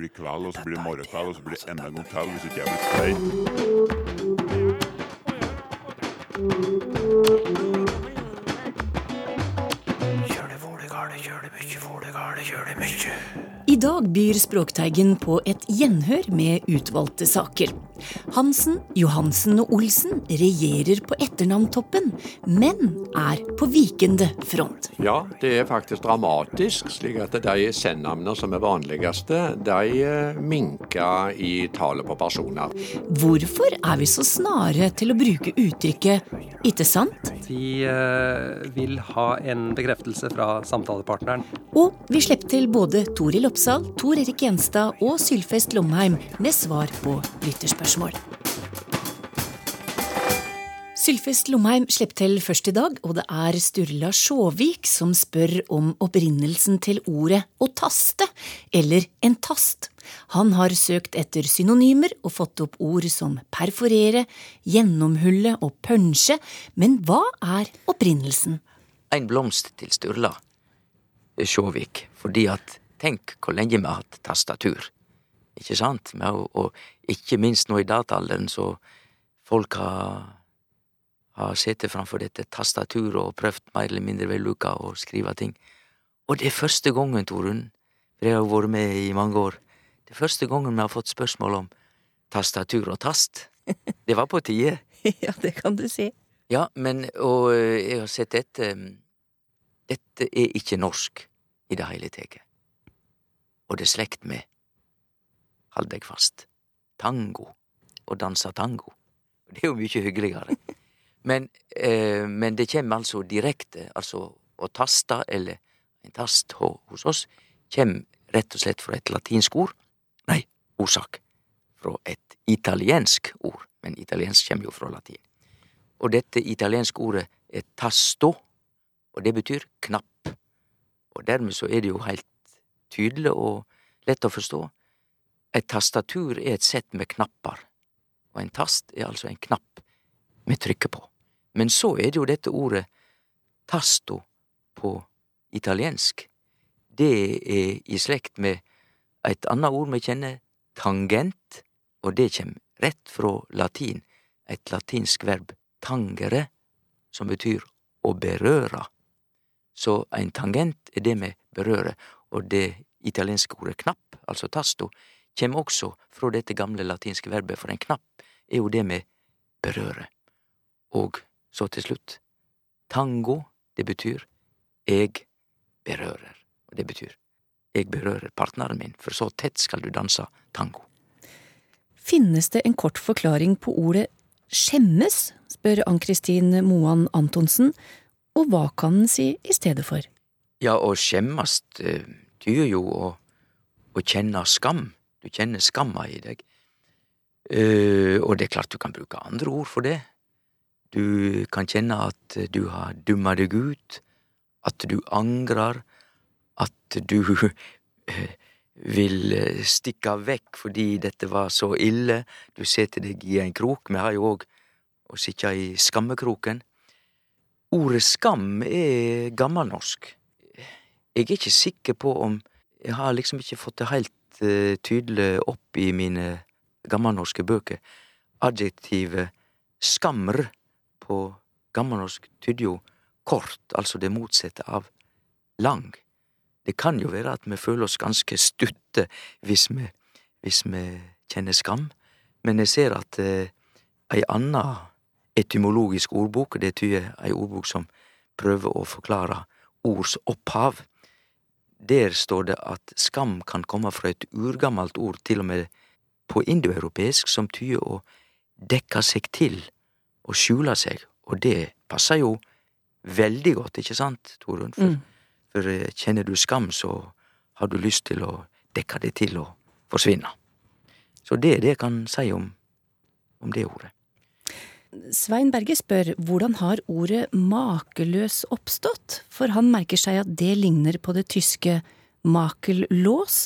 blir kveld, og så blir det morgenkveld, og så blir det enda en gang til hvis ikke jeg blir stein. I dag byr Språkteigen på et gjenhør med utvalgte saker. Hansen, Johansen og Olsen regjerer på etternavntoppen, men er på vikende front. Ja, det er faktisk dramatisk, slik at de sennavnene som er vanligste, de eh, minker i tallet på personer. Hvorfor er vi så snare til å bruke uttrykket 'ikke sant'? De eh, vil ha en bekreftelse fra samtalepartneren. Og vi slipper til både Toril Oppsal, Tor Erik Gjenstad og Sylfest Lomheim med svar på lytterspørsmål. Sylfest Lomheim slipper til først i dag, og det er Sturla Sjåvik som spør om opprinnelsen til ordet å taste, eller en tast. Han har søkt etter synonymer og fått opp ord som perforere, gjennomhulle og punsje, men hva er opprinnelsen? En blomst til Sturla Sjåvik, fordi at tenk hvor lenge vi har hatt tastatur. Ikke sant? Og, og ikke minst nå i dataalderen, så folk har, har sittet framfor dette tastaturet og prøvd mer eller mindre vellukka å skrive ting. Og det er første gangen, Torunn, for jeg har vært med i mange år, det er første gangen vi har fått spørsmål om tastatur og tast. Det var på tide. Ja, det kan du si. Ja, men og eh, jeg har sett dette Dette er ikke norsk i det hele tatt. Og det er slekt med, hold deg fast, tango. og danse tango. Det er jo mye hyggeligere. Men, eh, men det kommer altså direkte, altså å taste, eller en tast hos oss, kommer rett og slett fra et latinsk ord. Nei, ordsak. Fra et italiensk ord. Men italiensk kommer jo fra latin. Og dette italienske ordet er tasto, og det betyr knapp. Og dermed så er det jo heilt tydelig og lett å forstå. Et tastatur er et sett med knapper, og en tast er altså en knapp vi trykker på. Men så er det jo dette ordet tasto på italiensk. Det er i slekt med et annet ord vi kjenner, tangent, og det kjem rett fra latin, et latinsk verb tangere, som betyr å berøre. Så en tangent er det vi berører, og det italienske ordet knapp, altså tasto, kjem også fra dette gamle latinske verbet, for en knapp er jo det med berøre. Og så til slutt, tango, det betyr eg berører, og det betyr eg berører partneren min, for så tett skal du danse tango. Finnes det en kort forklaring på ordet skjemmes, spør Ann-Kristin Moan Antonsen, og hva kan den si i stedet for? Ja, å skjemmes tyr tyder jo å, å kjenne skam. Du kjenner skamma i deg. Uh, og det er klart du kan bruke andre ord for det. Du kan kjenne at du har dumma deg ut, at du angrer, at du uh, vil eh, stikke vekk fordi dette var så ille. Du setter deg i en krok. Vi har jo òg å sitte i skammekroken. Ordet skam er gammelnorsk. Jeg er ikke sikker på om Jeg har liksom ikke fått det helt uh, tydelig opp i mine gammelnorske bøker. Adjektivet skammer på gammelnorsk tyder jo kort, altså det motsatte av lang. Det kan jo være at vi føler oss ganske stutte hvis vi, hvis vi kjenner skam, men jeg ser at eh, ei anna etymologisk ordbok, det tyder ei ordbok som prøver å forklare ords opphav, der står det at skam kan komme fra et urgammelt ord, til og med på indoeuropeisk, som tyder å dekke seg til og skjule seg, og det passer jo veldig godt, ikke sant, Torunn? For, for eh, kjenner du skam, så har du lyst til å dekke det til og forsvinne. Så det er det jeg kan si om, om det ordet. Svein Berge spør hvordan har ordet makeløs oppstått, for han merker seg at det ligner på det tyske makellås,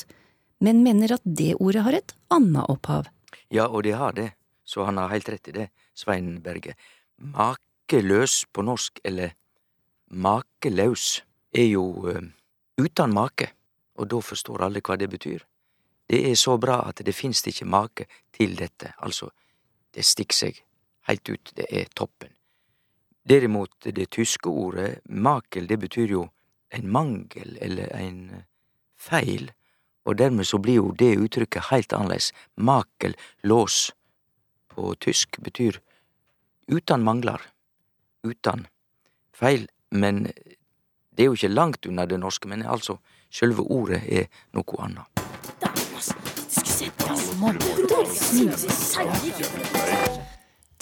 men mener at det ordet har et annet opphav. Ja, og det har det, så han har helt rett i det, Svein Berge. Makeløs på norsk, eller makelaus, er jo uh, uten make, og da forstår alle hva det betyr. Det er så bra at det finst ikke make til dette, altså, det stikker seg heilt ut, det er toppen. Derimot, det tyske ordet makel, det betyr jo en mangel eller en feil, og dermed så blir jo det uttrykket heilt annerledes. Makel, lås, på tysk betyr utan mangler, utan feil, men det er jo ikke langt unna det norske, men altså, sjølve ordet er noe annet.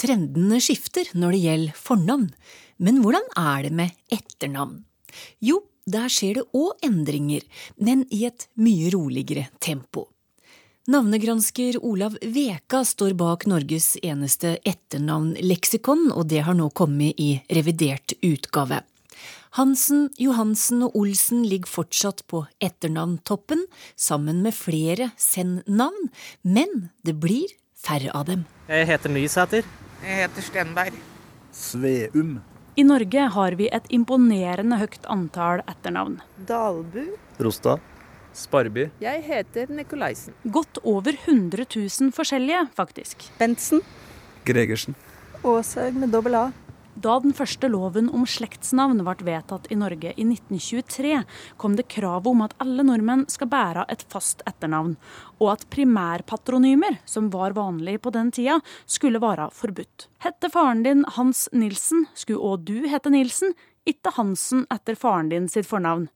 Trendene skifter når det gjelder fornavn, men hvordan er det med etternavn? Jo, der skjer det òg endringer, men i et mye roligere tempo. Navnegransker Olav Veka står bak Norges eneste etternavnleksikon, og det har nå kommet i revidert utgave. Hansen, Johansen og Olsen ligger fortsatt på etternavntoppen, sammen med flere send-navn, men det blir færre av dem. Jeg heter Nysæter. Jeg heter Stenberg. Sveum. I Norge har vi et imponerende høyt antall etternavn. Dalbu. Rostad. Sparby. Jeg heter Nikolaisen. Godt over 100 000 forskjellige, faktisk. Bentsen. Gregersen. Åshaug med dobbel A. Da den første loven om slektsnavn ble vedtatt i Norge i 1923, kom det krav om at alle nordmenn skal bære et fast etternavn, og at primærpatronymer, som var vanlig på den tida, skulle være forbudt. Hette faren din Hans Nilsen, skulle òg du hete Nilsen, ikke Hansen etter faren din sitt fornavn.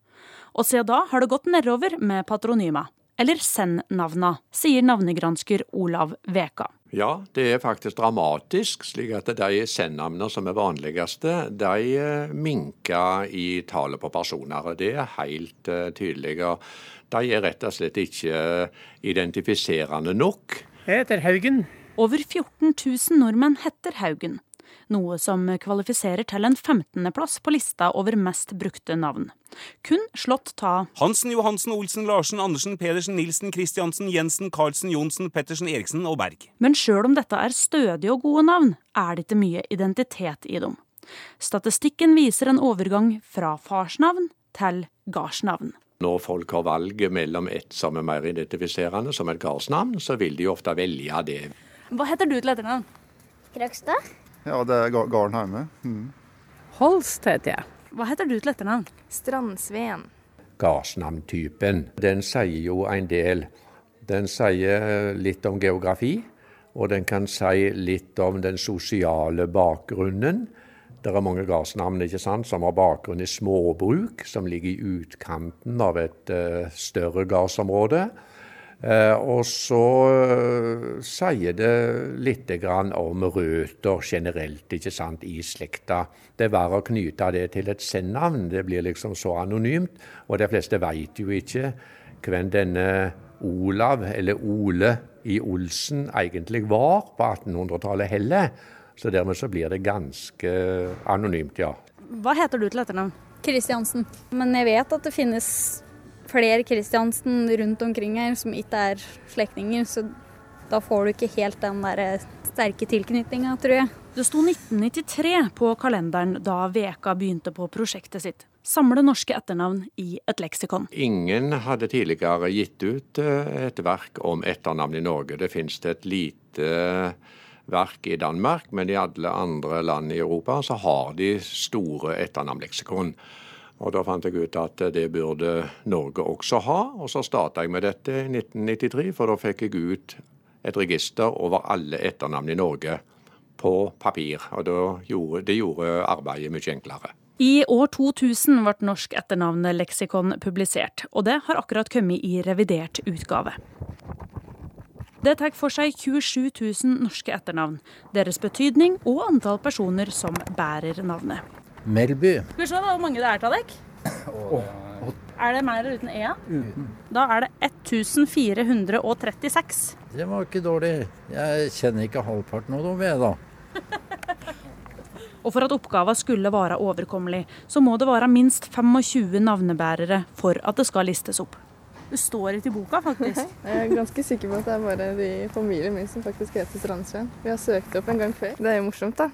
Og siden da har det gått nedover med patronyma, eller send-navna, sier navnegransker Olav Veka. Ja, det er faktisk dramatisk, slik at de send-navnene som er vanligste, de eh, minker i tallet på personer. Det er helt uh, tydelig. De er rett og slett ikke identifiserende nok. Jeg heter Haugen. Over 14 000 nordmenn heter Haugen, noe som kvalifiserer til en 15.-plass på lista over mest brukte navn. Kun slått ta Hansen, Johansen, Olsen, Larsen, Andersen, Pedersen, Nilsen, Kristiansen, Jensen, Karlsen, Johnsen, Pettersen, Eriksen og Berg. Men sjøl om dette er stødige og gode navn, er det ikke mye identitet i dem. Statistikken viser en overgang fra farsnavn til gardsnavn. Når folk har valget mellom ett som er mer identifiserende, som et gardsnavn, så vil de ofte velge det. Hva heter du til etternavn? Krøgstad. Ja, det er gården hjemme. Mm. Holst heter jeg. Hva heter du til etternavn? Strandsveen. Gardsnavntypen, den sier jo en del. Den sier litt om geografi, og den kan si litt om den sosiale bakgrunnen. Det er mange gardsnavn ikke sant, som har bakgrunn i småbruk, som ligger i utkanten av et uh, større gardsområde. Uh, og så uh, sier det litt om røtter generelt ikke sant, i slekta. Det er verre å knyte det til et send-navn. Det blir liksom så anonymt. Og de fleste veit jo ikke hvem denne Olav, eller Ole i Olsen, egentlig var på 1800-tallet heller. Så dermed så blir det ganske anonymt, ja. Hva heter du til etternavn? Kristiansen. Men jeg vet at det finnes flere Kristiansen rundt omkring her som ikke er slektninger, så da får du ikke helt den der sterke tilknytninga, tror jeg. Det sto 1993 på kalenderen da Veka begynte på prosjektet sitt. Samle norske etternavn i et leksikon. Ingen hadde tidligere gitt ut eh, et verk om etternavn i Norge. Det finnes et lite verk i Danmark, men i alle andre land i Europa så har de store etternavnleksikon. Og Da fant jeg ut at det burde Norge også ha, og så starta jeg med dette i 1993. For da fikk jeg ut et register over alle etternavn i Norge på papir. Og gjorde, det gjorde arbeidet mye enklere. I år 2000 ble Norsk etternavnleksikon publisert, og det har akkurat kommet i revidert utgave. Det tar for seg 27 000 norske etternavn, deres betydning og antall personer som bærer navnet. Melby. Skal vi se hvor mange det er til dere. Er det mer uten e-a? Uten. Da er det 1436. Det var ikke dårlig. Jeg kjenner ikke halvparten av dem, jeg, da. Og for at oppgaven skulle være overkommelig, så må det være minst 25 navnebærere for at det skal listes opp. Det står ikke i boka, faktisk. Jeg er ganske sikker på at det er bare de familien min som faktisk heter Strandsveen. Vi har søkt opp en gang før. Det er jo morsomt, da.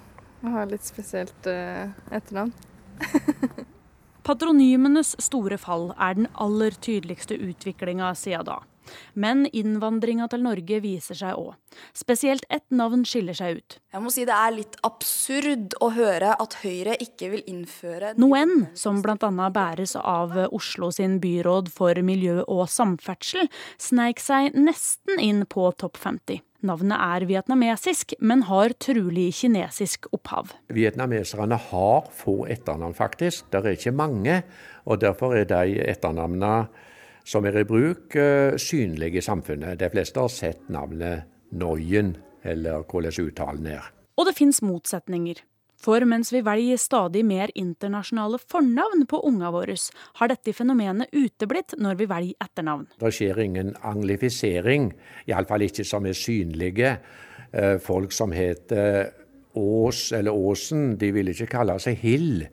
Å ha litt spesielt uh, etternavn. Patronymenes store fall er den aller tydeligste utviklinga siden da. Men innvandringa til Norge viser seg òg. Spesielt ett navn skiller seg ut. Jeg må si Det er litt absurd å høre at Høyre ikke vil innføre Noen, som bl.a. bæres av Oslo sin byråd for miljø og samferdsel, sneik seg nesten inn på topp 50. Navnet er vietnamesisk, men har trolig kinesisk opphav. Vietnameserne har få etternavn, faktisk. Det er ikke mange. Og derfor er de etternavnene som er i bruk, eh, synlige i samfunnet. De fleste har sett navnet Noyen, eller hvordan uttalen er. Og det fins motsetninger. For mens vi velger stadig mer internasjonale fornavn på unga våre, har dette fenomenet uteblitt når vi velger etternavn. Det skjer ingen anglifisering, iallfall ikke som er synlige. Eh, folk som heter Ås eller Åsen, de vil ikke kalle seg Hill.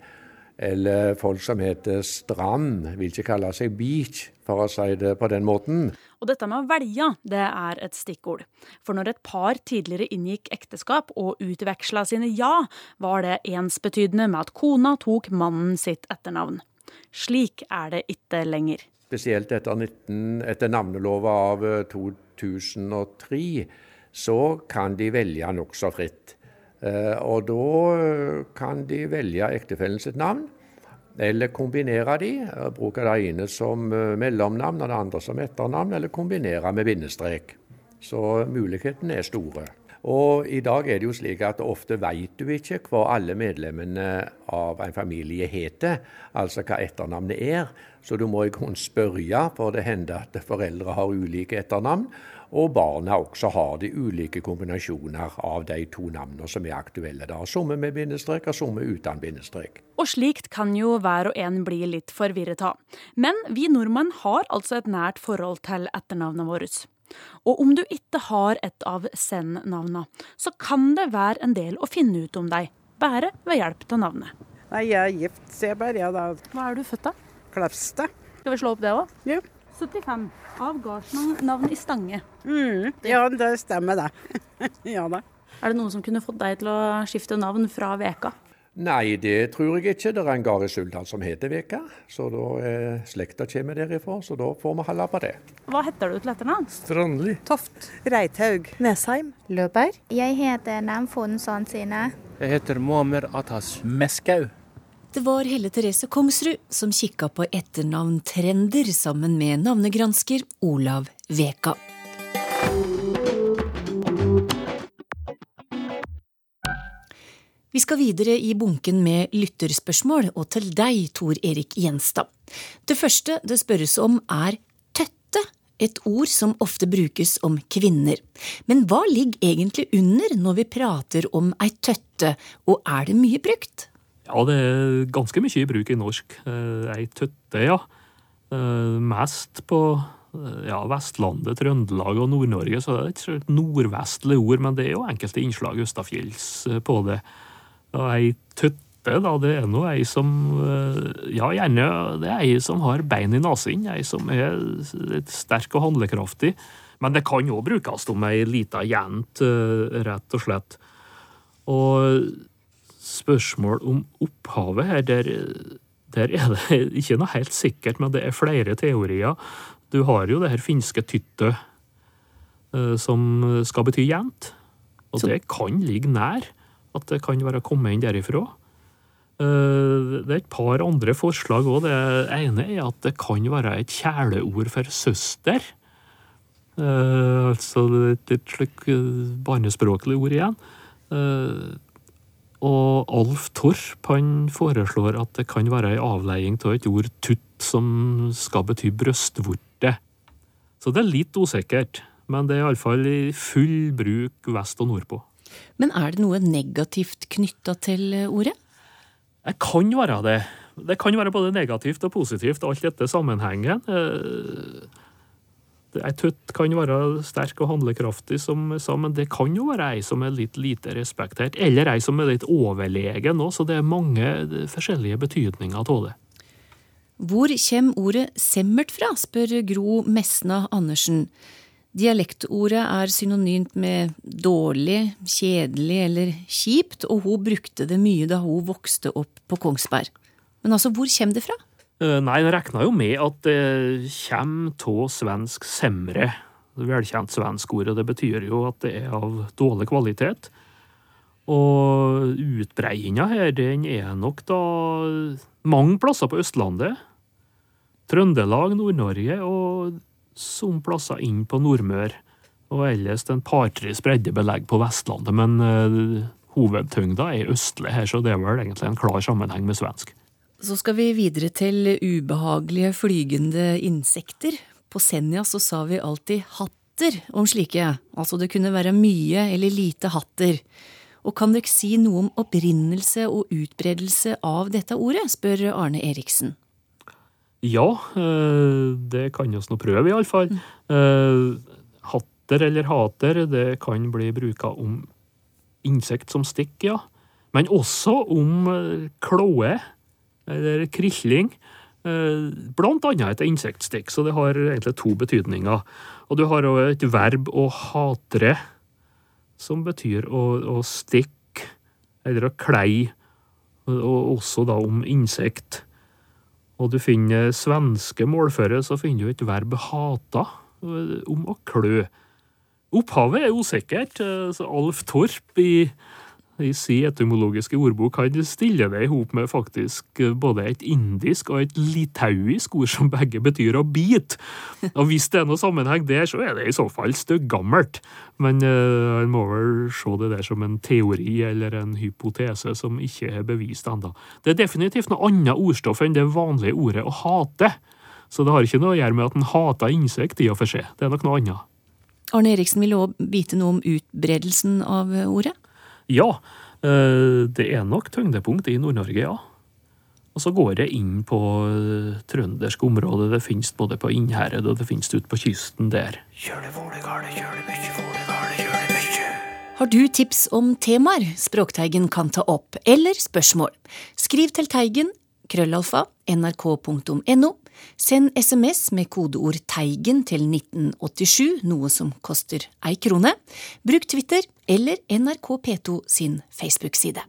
Eller folk som heter Strand, vil ikke kalle seg Beach, for å si det på den måten. Og dette med å velge, det er et stikkord. For når et par tidligere inngikk ekteskap og utveksla sine ja, var det ensbetydende med at kona tok mannen sitt etternavn. Slik er det ikke lenger. Spesielt etter, 19, etter navnelova av 2003, så kan de velge nokså fritt. Eh, og da kan de velge ektefellen sitt navn, eller kombinere de. Bruke det ene som eh, mellomnavn og det andre som etternavn, eller kombinere med bindestrek. Så mulighetene er store. Og i dag er det jo slik at ofte vet du ikke hva alle medlemmene av en familie heter, altså hva etternavnet er. Så du må i grunnen spørre, for det hender at foreldre har ulike etternavn. Og barna også har de ulike kombinasjoner av de to navnene som er aktuelle. da. Somme med bindestrek og somme uten bindestrek. Og slikt kan jo hver og en bli litt forvirret av. Men vi nordmenn har altså et nært forhold til etternavnet vårt. Og om du ikke har et av send-navna, så kan det være en del å finne ut om deg, bare ved hjelp av navnet. Nei, jeg er gift, ser bare, ja da. Hva er du født av? Klefstad. Skal vi slå opp det òg? Ja. 75. Av gardsnavn i Stange. Mm, ja, det stemmer det. ja da. Er det noen som kunne fått deg til å skifte navn fra Veka? Nei, det tror jeg ikke. Det er en gard i Suldal som heter Veka. Så da er slekta kommer derifra, så da får vi holde på det. Hva heter du til etternavn? Strandli. Toft. Reithaug. Nesheim. Løberg. Jeg heter Namfon Sansine. Jeg heter Muammer Atas Meskau. Det var Helle Therese Kongsrud som kikka på etternavntrender sammen med navnegransker Olav Veka. Vi skal videre i bunken med lytterspørsmål, og til deg, Tor Erik Gjenstad. Det første det spørres om, er tøtte, et ord som ofte brukes om kvinner. Men hva ligger egentlig under når vi prater om ei tøtte, og er det mye brukt? Ja, det er ganske mye i bruk i norsk. Eh, ei tøtte, ja. Eh, mest på eh, ja, Vestlandet, Trøndelag og Nord-Norge, så det er ikke et nordvestlig ord, men det er jo enkelte innslag østafjells på det. Og ei tøtte, da, det er nå ei som Ja, gjerne det er ei som har bein i nesen, ei som er litt sterk og handlekraftig. Men det kan òg brukes om ei lita jente, rett og slett. Og spørsmål om opphavet her, der, der er det ikke noe helt sikkert, men det er flere teorier. Du har jo det her finske tyttet, som skal bety jent. Og det kan ligge nær at det kan være kommet inn derifra. Det er et par andre forslag òg. Det ene er at det kan være et kjæleord for søster. Altså et slik barnespråklig ord igjen. Og Alf Torp han foreslår at det kan være ei avleiing av et ord tutt som skal bety brystvorte. Så det er litt usikkert, men det er iallfall i full bruk vest og nordpå. Men er det noe negativt knytta til ordet? Det kan være det. Det kan være både negativt og positivt, alt dette sammenhengen. Ei tøtt kan være sterk og handlekraftig, som sa, men det kan jo være ei som er litt lite respektert, eller ei som er litt overlegen òg, så det er mange forskjellige betydninger av det. Hvor kommer ordet semmert fra, spør Gro Mesna Andersen. Dialektordet er synonymt med dårlig, kjedelig eller kjipt, og hun brukte det mye da hun vokste opp på Kongsberg. Men altså, hvor kommer det fra? Eh, Nei, en regner jo med at det kommer av svensk semre. Velkjent svensk ord, og det betyr jo at det er av dårlig kvalitet. Og utbreiinga her, den er nok da mange plasser på Østlandet. Trøndelag, Nord-Norge og som plasser inn på Nordmør. Og ellers en par-tre spredde belegg på Vestlandet, men uh, hovedtyngda er østlig her, så det er vel egentlig en klar sammenheng med svensk. Så skal vi videre til ubehagelige flygende insekter. På Senja så sa vi alltid hatter om slike, altså det kunne være mye eller lite hatter. Og kan dere si noe om opprinnelse og utbredelse av dette ordet, spør Arne Eriksen. Ja, eh, det kan vi nå prøve, iallfall. Mm. hatter eller hater, det kan bli bruka om insekt som stikker, ja. Men også om kloe. klåe eller krilling. eh, Blant annet et insektstikk, så det har egentlig to betydninger. Og du har et verb å hatre, som betyr å, å stikke eller å klei, og også da om insekt. Og du finner svenske målføre, så finner du et verb hata, eh, om å klø. Opphavet er usikkert, eh, så Alf Torp i, i si etymologiske ordbok han stiller det i hop med faktisk eh, både et indisk og et litauisk ord som begge betyr å bite. Og hvis det er noe sammenheng der, så er det i så fall støggammelt. Men uh, må vel se det der som en teori eller en hypotese som ikke er bevist ennå. Det er definitivt noe annet ordstoff enn det vanlige ordet å hate. Så det har ikke noe å gjøre med at en hater insekt i og for seg. Det er nok noe annet. Arne Eriksen ville òg vite noe om utbredelsen av ordet. Ja, eh, det er nok tyngdepunkt i Nord-Norge, ja. Og så går jeg inn på eh, trøndersk område. Det finnes både på Innherred og det finnes ute på kysten der. Har du tips om temaer Språkteigen kan ta opp, eller spørsmål? Skriv til Teigen, krøllalfa, nrk.no. Send SMS med kodeord Teigen til 1987, noe som koster ei krone. Bruk Twitter eller NRK P2 sin Facebook-side.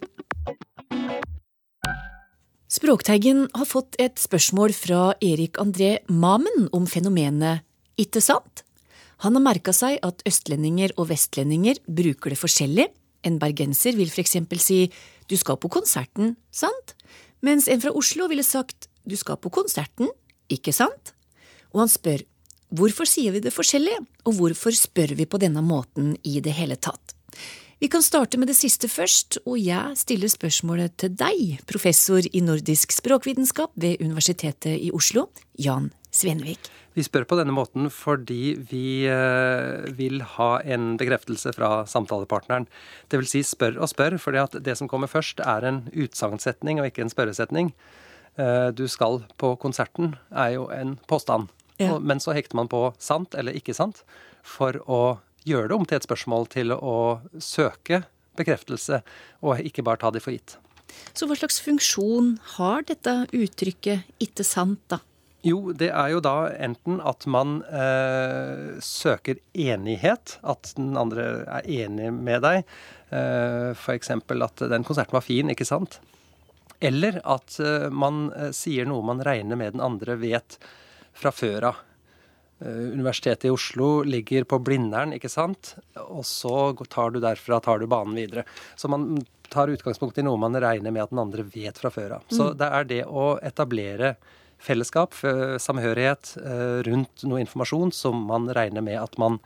Språkteigen har fått et spørsmål fra Erik André Mamen om fenomenet Ikke sant? Han har merka seg at østlendinger og vestlendinger bruker det forskjellig. En bergenser vil eksempel si du skal på konserten, sant? Mens en fra Oslo ville sagt du skal på konserten, ikke sant? Og han spør hvorfor sier vi det forskjellig, og hvorfor spør vi på denne måten i det hele tatt? Vi kan starte med det siste først, og jeg stiller spørsmålet til deg, professor i nordisk språkvitenskap ved Universitetet i Oslo, Jan Svenvik. Vi spør på denne måten fordi vi eh, vil ha en bekreftelse fra samtalepartneren. Det vil si spør og spør, fordi det som kommer først er en utsagnssetning og ikke en spørresetning. Eh, du skal på konserten er jo en påstand. Ja. Men så hekter man på sant eller ikke sant for å gjøre det om til et spørsmål til å søke bekreftelse, og ikke bare ta det for gitt. Så hva slags funksjon har dette uttrykket ikke sant, da? Jo, det er jo da enten at man eh, søker enighet, at den andre er enig med deg. Eh, F.eks. at den konserten var fin, ikke sant? Eller at eh, man eh, sier noe man regner med den andre vet fra før av. Eh, Universitetet i Oslo ligger på Blindern, ikke sant? Og så tar du derfra tar du banen videre. Så man tar utgangspunkt i noe man regner med at den andre vet fra før av. Så Mm. det er det å etablere fellesskap, samhørighet rundt noe informasjon som man regner med at man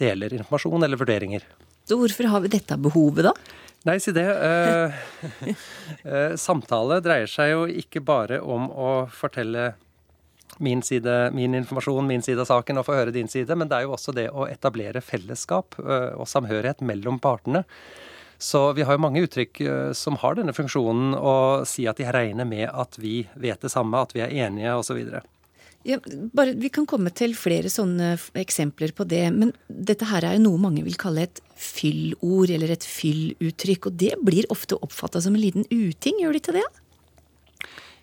deler informasjon eller vurderinger. Så hvorfor har vi dette behovet, da? Nei, si det. Eh, eh, samtale dreier seg jo ikke bare om å fortelle min side, min informasjon, min side av saken, og få høre din side, men det er jo også det å etablere fellesskap eh, og samhørighet mellom partene. Så vi har jo mange uttrykk eh, som har denne funksjonen, å si at de regner med at vi vet det samme, at vi er enige, osv. Ja, bare, vi kan komme til flere sånne eksempler på det, men dette her er jo noe mange vil kalle et fyllord eller et fylluttrykk, og det blir ofte oppfatta som en liten uting, gjør de ikke det?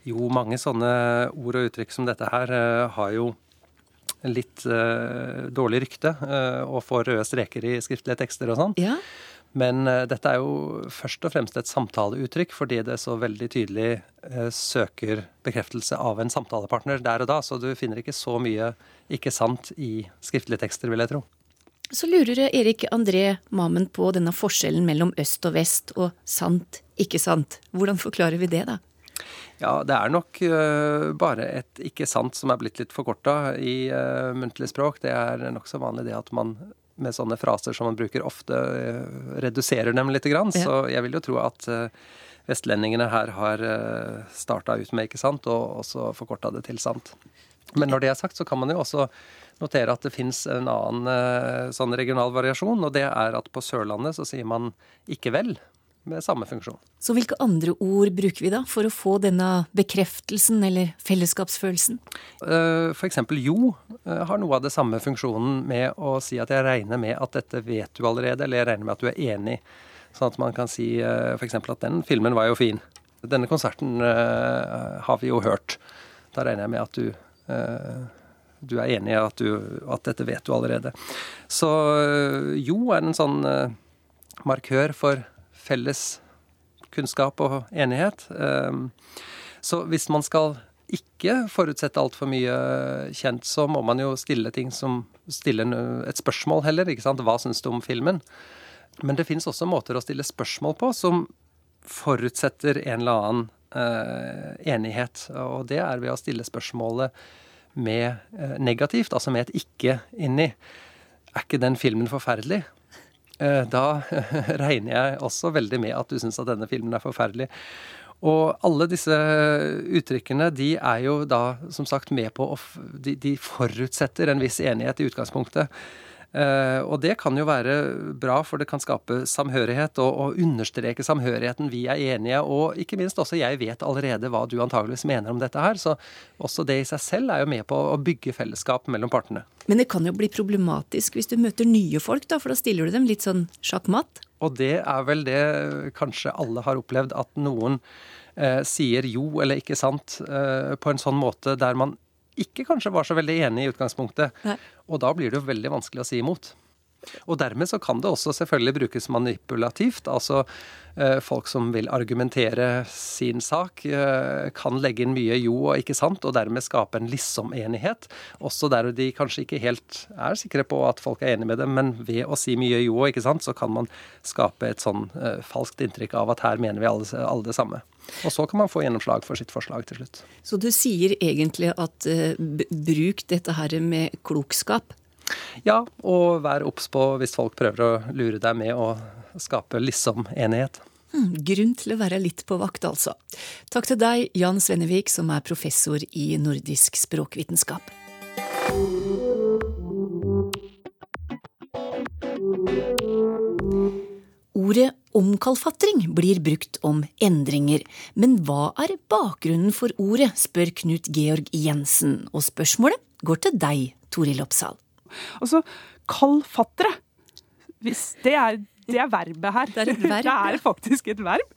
Jo, mange sånne ord og uttrykk som dette her eh, har jo litt uh, dårlig rykte uh, og får røde streker i skriftlige tekster og sånn. Ja. Men eh, dette er jo først og fremst et samtaleuttrykk fordi det så veldig tydelig eh, søker bekreftelse av en samtalepartner der og da, så du finner ikke så mye ikke sant i skriftlige tekster, vil jeg tro. Så lurer Erik André Mamen på denne forskjellen mellom øst og vest og sant, ikke sant. Hvordan forklarer vi det, da? Ja, det er nok uh, bare et ikke sant som er blitt litt forkorta i uh, muntlig språk. Det er nokså vanlig det at man med sånne fraser som man bruker ofte, uh, reduserer dem litt. Grann. Ja. Så jeg vil jo tro at vestlendingene her har uh, starta ut med ikke sant, og også forkorta det til sant. Men når det er sagt, så kan man jo også notere at det fins en annen sånn regional variasjon, og det er at på Sørlandet så sier man ikke vel med samme funksjon. Så hvilke andre ord bruker vi da for å få denne bekreftelsen eller fellesskapsfølelsen? F.eks. for eksempel jo eh, har noe av det samme funksjonen med å si at jeg regner med at dette vet du allerede, eller jeg regner med at du er enig. Sånn at man kan si eh, f.eks. at den filmen var jo fin. Denne konserten har vi jo hørt. Da regner jeg med at du du er enig i at, at, dette vet du allerede. Så jo er en sånn markør for felles kunnskap og enighet. Ehm, så hvis man skal ikke forutsette altfor mye kjent, så må man jo stille ting som stiller et spørsmål heller. ikke sant? Hva syns du om filmen? Men det fins også måter å stille spørsmål på som forutsetter en eller annen eh, enighet. Og det er ved å stille spørsmålet med eh, negativt, altså med et ikke inni. Er ikke den filmen forferdelig? Eh, da regner jeg også veldig med at du syns at denne filmen er forferdelig. Og alle disse uttrykkene de er jo da som sagt med på å de, de forutsetter en viss enighet i utgangspunktet. Uh, og det kan jo være bra, for det kan skape samhørighet og, og, understreke samhørigheten. Vi er enige, og ikke minst også jeg vet allerede hva du antageligvis mener om dette her. Så også det i seg selv er jo med på å bygge fellesskap mellom partene. Men det kan jo bli problematisk hvis du møter nye folk, da, for da stiller du dem litt sånn sjakkmatt? Og det er vel det kanskje alle har opplevd, at noen eh, sier jo eller ikke sant eh, på en sånn måte der man ikke kanskje var så veldig enig i utgangspunktet. Nei. Og da blir det jo veldig vanskelig å si imot. Og dermed så kan det også selvfølgelig brukes manipulativt. Altså eh, folk som vil argumentere sin sak, eh, kan legge inn mye jo og ikke sant, og dermed skape en liksom-enighet. Også der de kanskje ikke helt er sikre på at folk er enig med dem, men ved å si mye jo og ikke sant, så kan man skape et sånn eh, falskt inntrykk av at her mener vi alle, alle det samme. Og så kan man få gjennomslag for sitt forslag til slutt. Så du sier egentlig at bruk dette her med klokskap? Ja, og vær obs på hvis folk prøver å lure deg med å skape liksom-enighet. Hmm, grunn til å være litt på vakt, altså. Takk til deg, Jan Svennevik, som er professor i nordisk språkvitenskap. Ordet omkalfatring blir brukt om endringer, men hva er bakgrunnen for ordet, spør Knut Georg Jensen, og spørsmålet går til deg, Toril Oppsal. Altså, Hvis det er, det er verbet her. Det er, verb, det er faktisk et verb.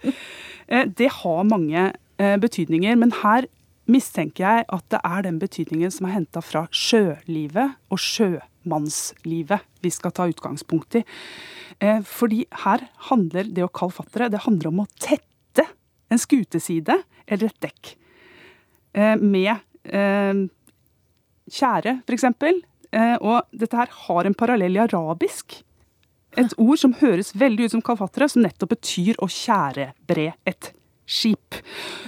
Eh, det har mange eh, betydninger, men her mistenker jeg at det er den betydningen som er henta fra sjølivet og sjømannslivet vi skal ta utgangspunkt i. Eh, fordi her handler det å kalfattere det handler om å tette en skuteside eller et dekk. Med tjære, f.eks. Eh, og dette her har en parallell i arabisk. Et ord som høres veldig ut som kalfatre, som nettopp betyr å tjærebre et skip.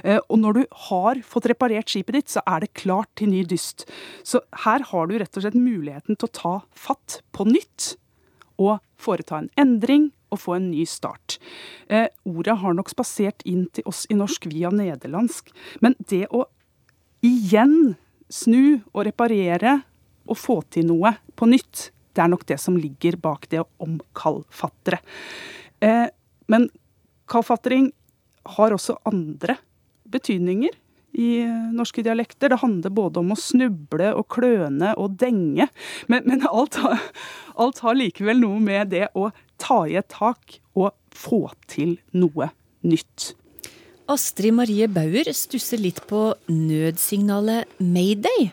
Eh, og når du har fått reparert skipet ditt, så er det klart til ny dyst. Så her har du rett og slett muligheten til å ta fatt på nytt og foreta en endring og få en ny start. Eh, ordet har nok spasert inn til oss i norsk via nederlandsk, men det å igjen snu og reparere å få til noe på nytt. Det er nok det som ligger bak det å omkalfatre. Eh, men kalfatring har også andre betydninger i norske dialekter. Det handler både om å snuble og kløne og denge. Men, men alt, alt, har, likevel noe med det å ta i et tak og få til noe nytt. Astrid Marie Bauer stusser litt på nødsignalet mayday.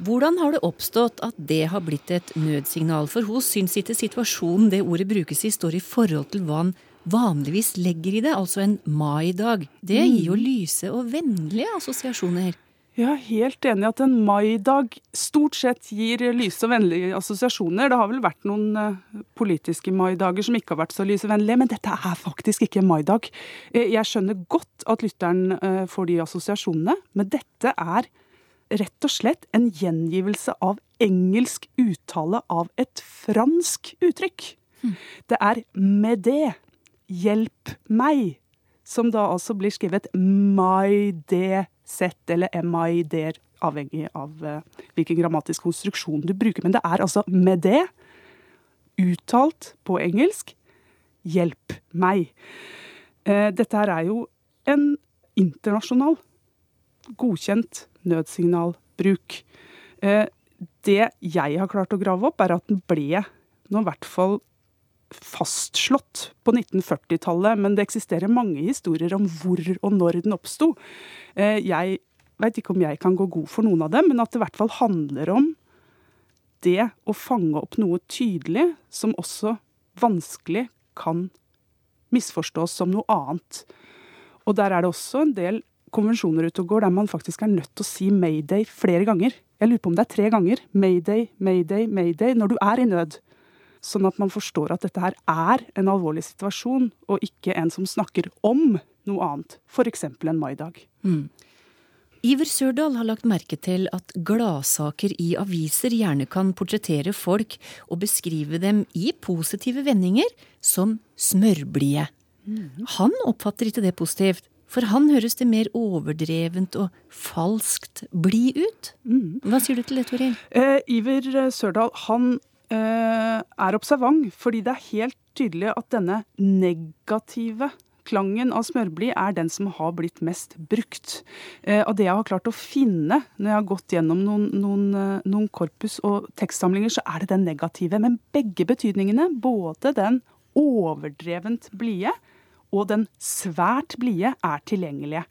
Hvordan har det oppstått at det har blitt et nødsignal? For hun syns ikke situasjonen det ordet brukes i, står i forhold til hva han vanligvis legger i det, altså en maidag. Det gir jo lyse og vennlige assosiasjoner. Jeg er helt enig at en maidag stort sett gir lyse og vennlige assosiasjoner. Det har vel vært noen eh, politiske maidager som ikke har vært så lysevennlige, men dette er faktisk ikke en maidag. Eh, Jeg skjønner godt at lytteren eh, får de assosiasjonene, men dette er rett og slett en gjengivelse av engelsk uttale av et fransk uttrykk. Det er med det, hjelp meg, som da altså blir skrevet 'my det set', eller MID, avhengig av eh, hvilken grammatisk konstruksjon du bruker. Men det er altså med det, uttalt på engelsk, hjelp meg. Eh, Dette her er jo en internasjonal, godkjent nødsignalbruk. Eh, Det jeg har klart å grave opp, er at den ble nå i hvert fall fastslått på 1940-tallet, men det eksisterer mange historier om hvor og når den oppsto. Eh, Jeg veit ikke om jeg kan gå god for noen av dem, men at det i hvert fall handler om det å fange opp noe tydelig som også vanskelig kan misforstås som noe annet. Og der er det også en del konvensjoner ute og går der man faktisk er nødt til å si mayday flere ganger. Jeg lurer på om det er tre ganger. Mayday, mayday, mayday når du er i nød. Sånn at man forstår at dette her er en alvorlig situasjon, og ikke en som snakker om noe annet. F.eks. en maidag. Mm. Iver Sørdal har lagt merke til at gladsaker i aviser gjerne kan portrettere folk og beskrive dem i positive vendinger som smørblide. Han oppfatter ikke det positivt, for han høres det mer overdrevent og falskt blid ut. Hva sier du til det, Toril? Eh, Iver Sørdal han eh, er observant, fordi det er helt tydelig at denne negative klangen av smørblid er den som har blitt mest brukt. Eh, og det jeg har klart å finne når jeg har gått gjennom noen, noen, eh, noen korpus og tekstsamlinger, så er det den negative. Men begge betydningene, både den overdrevent blide og den svært blide, er tilgjengelige.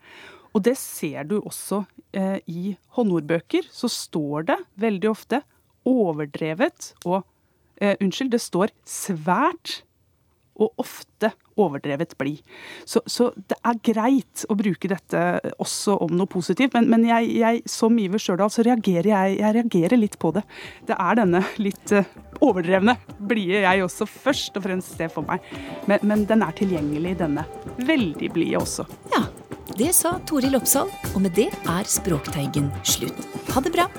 Og det ser du også eh, i håndordbøker. Så står det veldig ofte overdrevet og eh, Unnskyld, det står svært og ofte overdrevet blid. Så, så det er greit å bruke dette også om noe positivt, men, men jeg, jeg, som Iver Stjørdal så reagerer jeg, jeg reagerer litt på det. Det er denne litt eh, overdrevne blide jeg også først og fremst ser for meg. Men, men den er tilgjengelig, denne veldig blide også. Ja, det sa Toril Oppsal, og med det er Språkteigen slutt. Ha det bra!